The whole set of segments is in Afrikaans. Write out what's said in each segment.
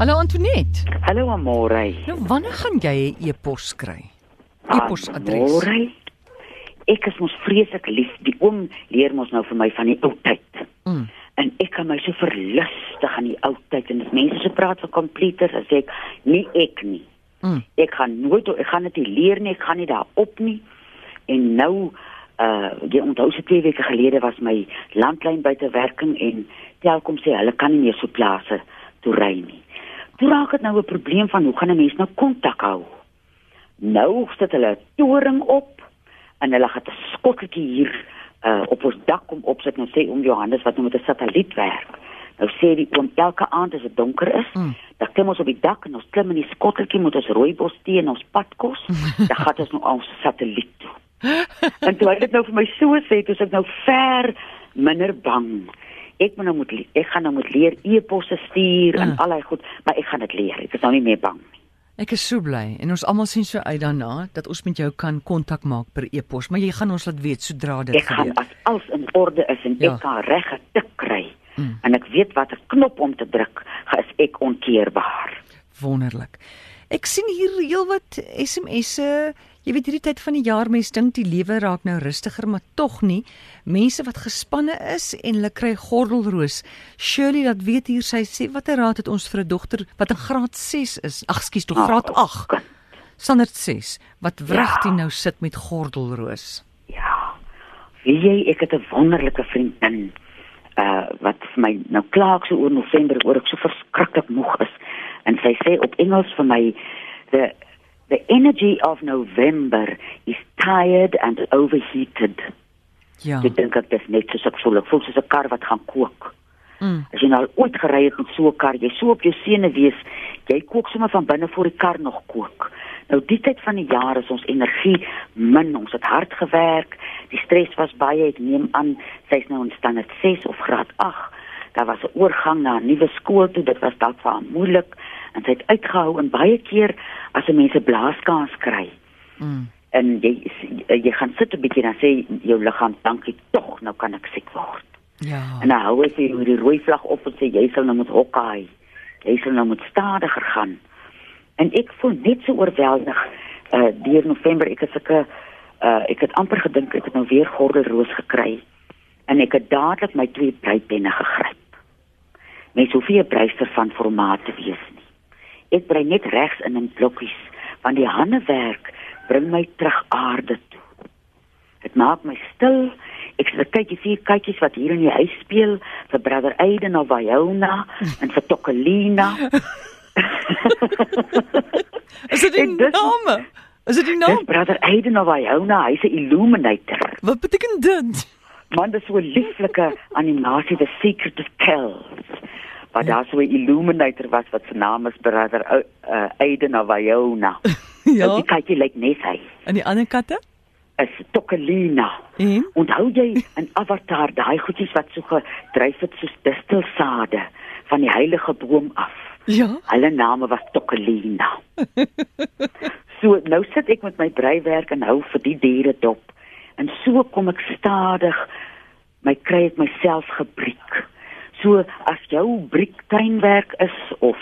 Hallo Antoinette. Hallo Amore. Nou wanneer gaan jy 'n e-pos kry? E-posadres. Amore. Ek is mos vreeslik lief. Die oom leer mos nou vir my van die ou tyd. Mm. En ek kan my so verlustig aan die ou tyd en as mense so praat van computers, as ek nie ek nie. Mm. Ek gaan nooit ek gaan dit nie leer nie, ek gaan nie daarop nie. En nou uh jy onthou se twee weke gelede was my landlyn buite werking en Telkom sê hulle kan nie meer so plase toe ry nie. Toe raak dit nou 'n probleem van hoe gaan 'n mens nou kontak hou? Nou sit hulle 'n toring op en hulle gaan 'n skotteltjie hier uh op ons dak kom opsit en sê om Johannes wat nou met 'n satelliet werk. Nou sê die oom elke aand as dit donker is, Mm. dan klim ons op die dak en ons klim in die skotteltjie met ons rooibos tee en ons padkos. dan gaan ons nou ons satelliet toe. en toe hy dit nou vir my so sê, toe is ek nou ver minder bang. Ek moet nou moet ek gaan nou moet leer e-posse stuur en Mm. al daai goed, maar ek gaan dit leer. Ek is nou nie meer bang nie. Ek is so bly en ons almal sien so uit daarna dat ons met jou kan kontak maak per e-pos, maar jy gaan ons laat weet sodra dit Ek gaan gebeur. as alles in orde is en Ja. ek kan reg getik kry Mm. en ek weet watter knop om te druk, is ek onkeerbaar. Wonderlik. Ek sien hier heelwat SMS'e. Jy weet hierdie tyd van die jaar mense dink die lewe raak nou rustiger, maar tog nie. Mense wat gespanne is en hulle kry gordelroos. Shirley dat weet hier sy sê watter raad het ons vir 'n dogter wat in graad 6 is? Ag, skus, tog graad 8. kind. Standaard 6 wat wragtig Ja. nou sit met gordelroos. Ja. Weet jy, ek het 'n wonderlike vriendin uh wat vir my nou klaar so oor November oor ek so verskriklik moeg is. En sy sê op Engels vir my the the energy of November is tired and overheated. Ja. Ek dink ek dis net soos ek voel. Ek voel soos 'n kar wat gaan kook. Mm. As jy nou ooit gery het met so 'n kar, jy so op jou sene wees, jy kook sommer van binne voor die kar nog kook. Nou die tyd van die jaar is ons energie min, ons het hard gewerk, die stres was baie, ek neem aan sy's nou in standaard 6 of graad 8. Daar was 'n oorgang na 'n nuwe skool toe, dit was dalk vir haar moeilik en sy het uitgehou en baie keer as 'n mens 'n blaaskans kry Mm. en jy jy gaan sit 'n bietjie dan sê jou liggaam dankie tog, nou kan ek siek word. Ja. En dan hou hy vir jou die rooi vlag op en sê jy sal nou moet hokkaai. Jy sal nou moet stadiger gaan. En ek voel net so oorweldig uh deur November ek het sulke uh ek het amper gedink ek het nou weer gordelroos gekry. En ek het dadelik my twee breipenne gegryp. Mens hoef nie 'n breister van formaat te wees nie. Ek brei net regs in in blokkies want die handewerk bring my terug aarde toe. Dit maak my stil. Ek sê kyk jy vier kykies wat hier in die huis speel vir Brother Aiden of Iona en vir Tokelina. Is dit die dis- name? Is dit die Dis naam? Brother Aiden of Iona, hy's 'n illuminator. Wat beteken dit? Man, dis so 'n lieflike animasie The Secret of Kells. Wat daar so 'n illuminator was wat se naam is Brother uh, Aiden Iona. Ja. Nou, die kykie lyk net hy. En die ander katte? Is Tokelina. En Onthou jy in Avatar daai goedjies wat so gedryf het soos distelsade van die heilige boom af? ja. Hulle name was Tokelina. so nou sit ek met my breiwerk en hou vir die diere dop. En so kom ek stadig my kry ek myself gebriek. So as jou briektuinwerk is of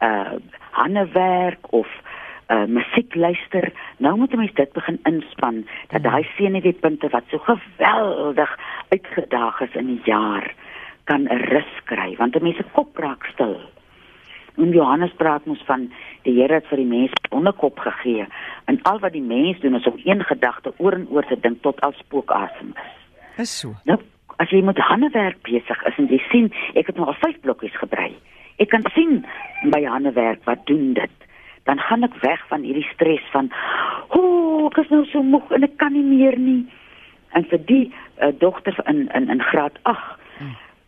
uh handewerk of uh musiek luister, nou moet 'n mens dit begin inspann dat daai senuweepunte wat so geweldig uitgedaag is in die jaar kan 'n rus kry want 'n mens se kop raak stil. En Johannes praat ons van die Here het vir die mens onderkop gegee en al wat die mens doen is om een gedagte oor en oor te dink tot al spookasem is. Is so. Nou, as jy met handewerk besig is en jy sien ek het nou al 5 blokkies gebrei. Ek kan sien by handewerk wat doen dit. Dan gaan ek weg van hierdie stres van ooh, ek is nou so moeg en ek kan nie meer nie. En vir die uh, dogter in in in graad 8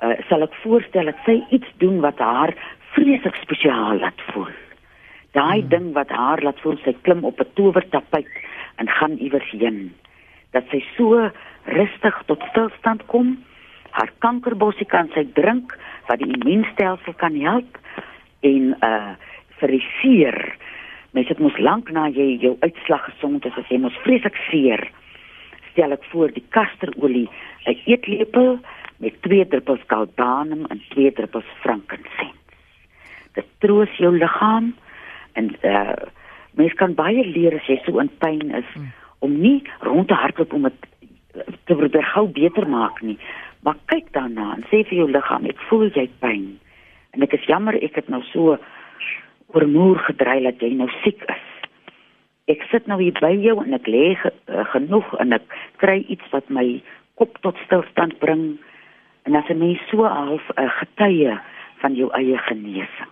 uh, sal ek voorstel dat sy iets doen wat haar vreeslik spesiaal laat voel. Daai hmm. ding wat haar laat voel sy klim op 'n towertapuit en gaan iewers heen. Dat sy so rustig tot stilstand kom. Haar kankerbossie kan sy drink wat die immuunstelsel kan help en uh vir die seer. Mens het mos lank na jy jou uitslag gesond is as jy mos vreeslik seer. Stel ek voor die kasterolie, 'n eetlepel met 2 druppels galbanum en 2 druppels frankincense. Dit troos jou liggaam en uh mens kan baie leer as jy so in pyn is mm. om nie rond te hardloop om dit te probeer gou beter maak nie. Maar kyk daarna en sê vir jou liggaam, ek voel jy pyn. En ek is jammer ek het nou so oormoer gedry dat jy nou siek is. Ek sit nou hier by jou en ek lê uh, genoeg en ek kry iets wat my kop tot stilstand bring en as 'n mens so half 'n uh, getuie van jou eie genesing.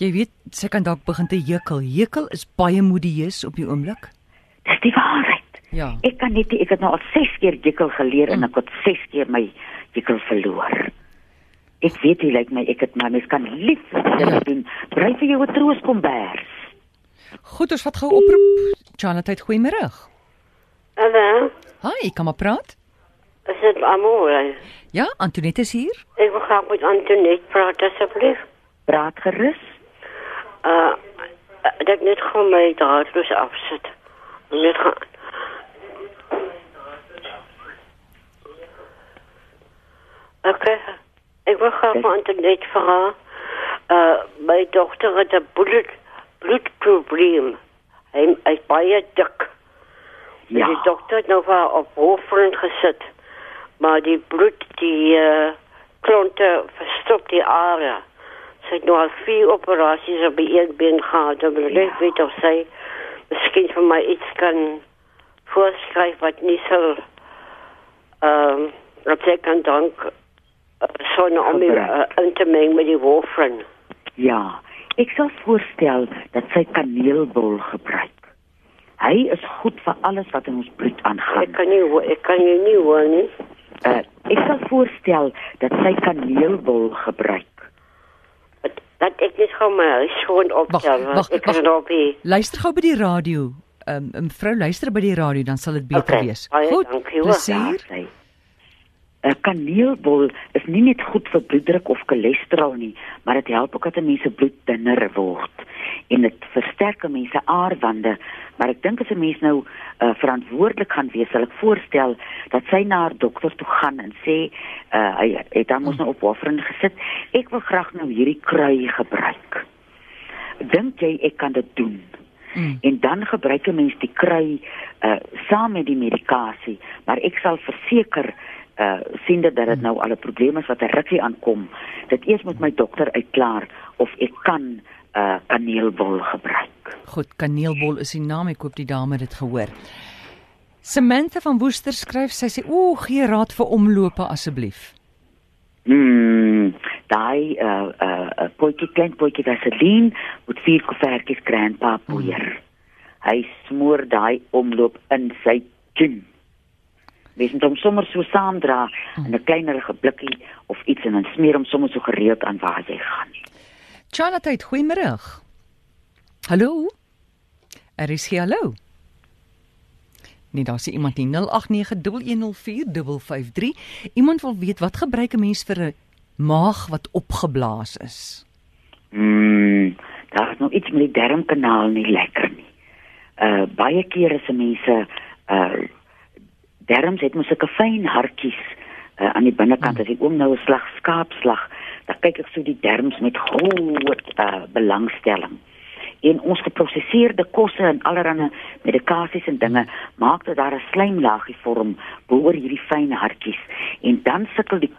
Jy weet, sy kan dalk begin te hekel. Hekel is baie modieus op die oomblik. Dis die waarheid. Ja. Ek kan net ek het nou al 6 keer hekel geleer mm. en ek het 6 keer my hekel verloor. Ek weet jy lyk my ek het maar mens kan lief dit ja. doen. Bly vir jou 'n trooskombers. Goed, ons vat gou oproep. Charlotte, goeiemôre. Hallo. Hi, kom maar praat. Is dit Amore? Ja, Antoinette is hier. Ek wil graag met Antoinette praat asseblief. Praat gerus. Uh dat net gewoon my draadloos afsit. Net gaan. Okay. Ek wil graag met Antoinette vra. Uh my dogter het 'n bloed bloedprobleem. Hy is baie dik. Ja. Die dokter het nou vir op hoofrond gesit. Maar die bloed die uh, klonte verstop die are. Sy het nou al vier operasies op die een been gehad. En wil net weet of sy miskien vir my iets kan voorskryf wat nie so ehm um, dat sy kan dank uh, son om my uh, in te meng met die warfarin. Ja, ek sal voorstel dat sy kaneelbol gebruik. Hy is goed vir alles wat in ons bloed aangaan. Ek kan nie ek kan jou nie hoor nie. Uh, ek sal voorstel dat sy kaneelbol gebruik. Dat, dat ek net gou my gewoon optel. wag, want Ek kan nou be. Luister gou by die radio. Ehm um, mevrou luister by die radio dan sal dit beter Okay, wees. baie Goed. dankie. Plesier. sy. 'n Kaneelbol is nie net goed vir bloeddruk of cholesterol nie, maar dit help ook dat 'n mens se bloed dunner word en dit versterk 'n mens se aarwande. Maar ek dink as 'n mens nou uh, verantwoordelik gaan wees, sal ek voorstel dat sy na haar dokter toe gaan en sê uh, hy het dan mos nou op warfarin gesit. Ek wil graag nou hierdie krui gebruik. Dink jy ek kan dit doen? Mm. en dan gebruik 'n mens die krui uh saam met die medikasie maar ek sal verseker uh sien dat dit nou al 'n probleem is wat 'n rukkie aankom dit eers moet my dokter uitklaar of ek kan uh kaneelbol gebruik Goed, kaneelbol is die naam. Ek hoop die dame het dit gehoor. Samantha van Woester skryf, sy sê: "O, gee raad vir omlope asseblief." mm daai uh uh, potjie klein potjie vaseline met vier koevertjies grandpa poeier hy smoor daai omloop in sy kin Mens moet hom sommer so saamdra in 'n kleinerige blikkie of iets en dan smeer hom sommer so gereeld aan waar jy gaan. Charlotte, goeiemôre. Hallo. Er is hier hallo. Nee, daar's iemand nie 0891104553. Iemand wil weet wat gebruik 'n mens vir 'n maag wat opgeblaas is? Mm, daar is nog iets met die darmkanaal nie lekker nie. Uh baie kere is mense uh darms het mos sulke fyn hartjies uh, aan die binnekant as ek oom nou 'n slag skaapslag, dan kyk ek so die darms met groot uh belangstelling. En ons geprosesseerde kosse en allerlei medikasies en dinge maak dat daar 'n slijmlaagie vorm bo-oor hierdie fyn hartjies en dan sukkel die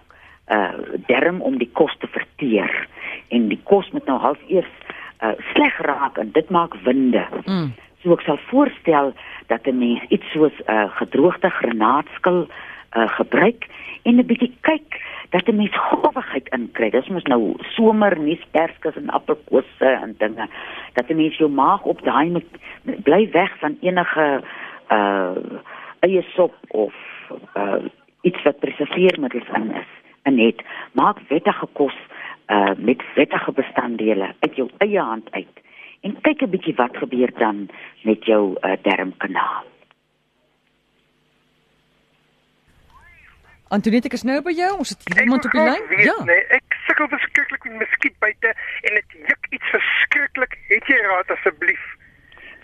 uh darm om die kos te verteer en die kos moet nou half eers uh sleg raak en dit maak winde. Mm. So ek sal voorstel dat 'n mens iets soos 'n uh, gedroogde granaatskil uh, gebruik en 'n bietjie kyk dat 'n mens gowigheid inkry. Dis mos nou somer nuusperskes en appelkosse en dinge dat 'n mens jou maag op daai moet bly weg van enige uh eie sop of uh iets wat preserveermiddels in is. En net maak wettige kos uh met wettige bestanddele uit jou eie hand uit en kyk 'n bietjie wat gebeur dan met jou uh, darmkanaal. Antoinette, ek is nou by jou. Ons het iemand op die lyn. Ja. Nee, ek sukkel verskriklik met muskiet buite en dit juk iets verskriklik. Het jy raad asseblief?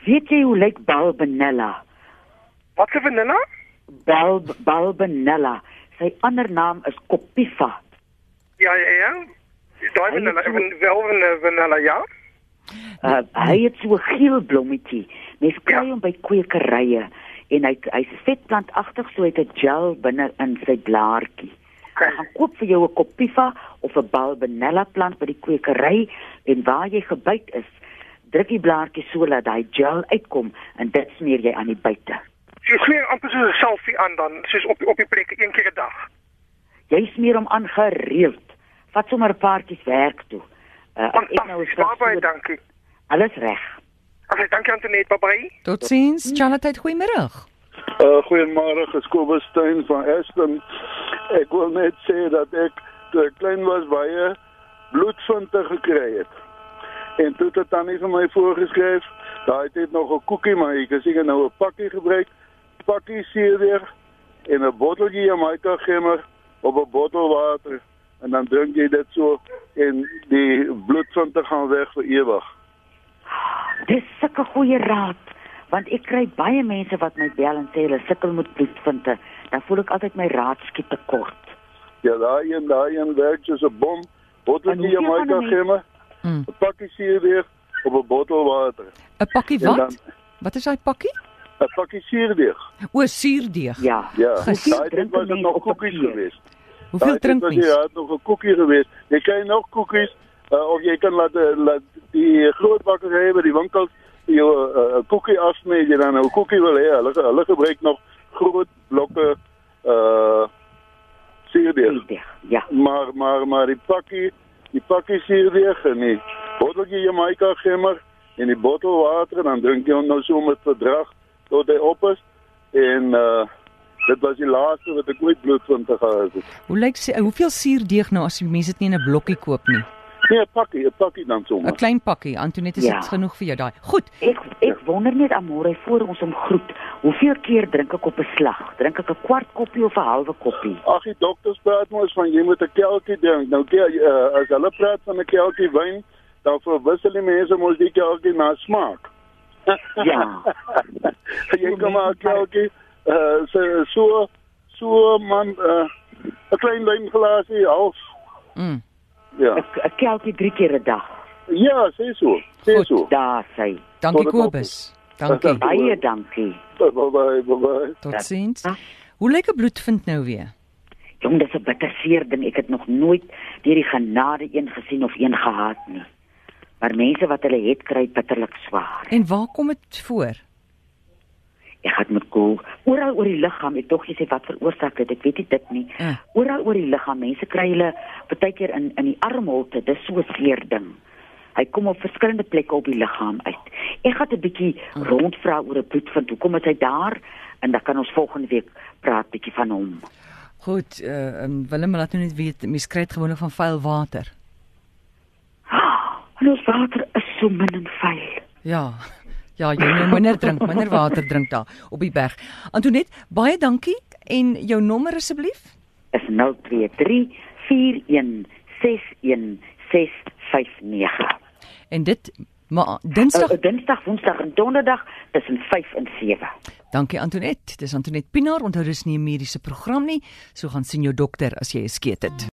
Weet jy hoe lyk Balbenella? Wat se vanilla? Bal Balbenella. Sy ander naam is Copifa. Ja, ja, ja. Daai vanilla, van wel van vanilla ja. Uh, hy het so 'n geel blommetjie. Mens kry Ja. hom by kwekerye en hy hy's vetplantagtig so hy het 'n gel binne in sy blaartjie. Okay. gaan koop vir jou 'n kopiva of 'n bal vanilla plant by die kwekery en waar jy gebyt is, druk die blaartjie so dat daai gel uitkom en dit smeer jy aan die buite. Jy smeer amper so 'n selfie aan dan, soos op op die plek een keer 'n dag. Jy smeer hom aan gereeld. Vat sommer 'n paartjies werk toe. Uh, as ek nou is Baie baie dankie. Alles reg. Okay, dankie Antoinette. Bye bye. Totsiens. Charlotte, goeiemôre. Uh, goeiemôre, Geskobus Steyn van Aston. Ek wil net sê dat ek toe ek klein was baie bloedvinte gekry het. En toe het tannie vir my voorgeskryf, daai tyd nog 'n koekie, maar ek het seker nou 'n pakkie gebruik, pakkie seerweer en 'n botteltjie Jamaica gemmer op 'n bottel water en dan drink jy dit so en die bloedvinte gaan weg vir ewig. Dis sulke goeie raad want ek kry baie mense wat my bel en sê hulle sukkel met bloedvinte. Dan voel ek altyd my raad skiet te kort. Ja, daai een, daai een werk soos 'n bom. En Botteltjie Jamaica gemmer. Mm. 'n pakkie suurdeeg op 'n bottel water. 'n Pakkie En wat? dan- Wat is daai pakkie? 'n pakkie suurdeeg. O, suurdeeg. Ja. Ja, Hoeveel daai drink was nog koekies geweest. Hoeveel Daai tyd drink was mens? jy- Ja, het nog 'n koekie geweest. Jy kry nog koekies uh, of jy kan laat uh, laat die groot bakkery by die winkels vir jou 'n uh, uh, koekie afsny as jy dan nou 'n koekie wil hê. Hulle hulle gebruik nog groot blokke uh suurdeeg. Suurdeeg, Ja. maar maar maar die pakkie die pakkie suurdeeg en die botteltjie Jamaica gemmer en die bottel water en dan drink jy hom nou so met verdrag tot hy op is en uh dit was die laaste wat ek ooit bloedvinte gehad het. Hoe lyk se hoeveel suurdeeg nou as die mense dit nie in 'n blokkie koop nie? Nee, 'n pakkie, 'n pakkie dan 'n sommer. Klein pakkie. Antoinette, is Ja. dit genoeg vir jou daai? Goed. Ek ek wonder net amore voor ons om groet. Hoeveel keer drink ek op 'n slag? Drink ek 'n kwart koppie of 'n halwe koppie? Ag, die dokters praat mos van jy moet 'n kelkie drink. Nou kyk, uh, as hulle praat van 'n kelkie wyn, dan verwissel die mense mos die kelkie na smaak. Ja. jy kom maar kelkie uh so so so man uh 'n klein wynglasie half. Mm. Ja. 'n kelkie 3 keer 'n dag. Ja, sê so. Sê Goed. so. Daar sê. Dankie Kobus. Dankie. Baie dankie. Bye bye bye bye. Totsiens. Ja. Hoe lyk 'n bloedvind nou weer? Jong, dis 'n bitterseer ding. Ek het nog nooit deur die genade een gesien of een gehad nie. Maar mense wat hulle het kry bitterlik swaar. En waar kom dit voor? Ek het met koel oral oor die liggaam. Ek dog jy sê wat veroorsaak dit? Ek weet nie dit nie. Ja. Oral oor die liggaam. Mense kry hulle baie keer in in die armholte. Dis so 'n seer ding. Hy kom op verskillende plekke op die liggaam uit. Ek gaan 'n bietjie rondvra oor 'n bloedvind. Hoekom is hy daar? En dan kan ons volgende week praat bietjie van hom. Goed, uh, um, Willem laat nou net weet, mens kry dit gewoonlik van vuil water. En ons water is so min en vuil. Ja. Ja, jy moet minder drink, minder water drink daar op die berg. Antoinette, baie dankie en jou nommer asseblief? Is 023 4161 659. En dit maar Dinsdag. Uh, Dinsdag, Woensdag en Donderdag tussen 5 en 7. Dankie Antoinette. Dis Antoinette Pinaar. Onthou dis nie 'n mediese program nie. So gaan sien jou dokter as jy 'n skeet het.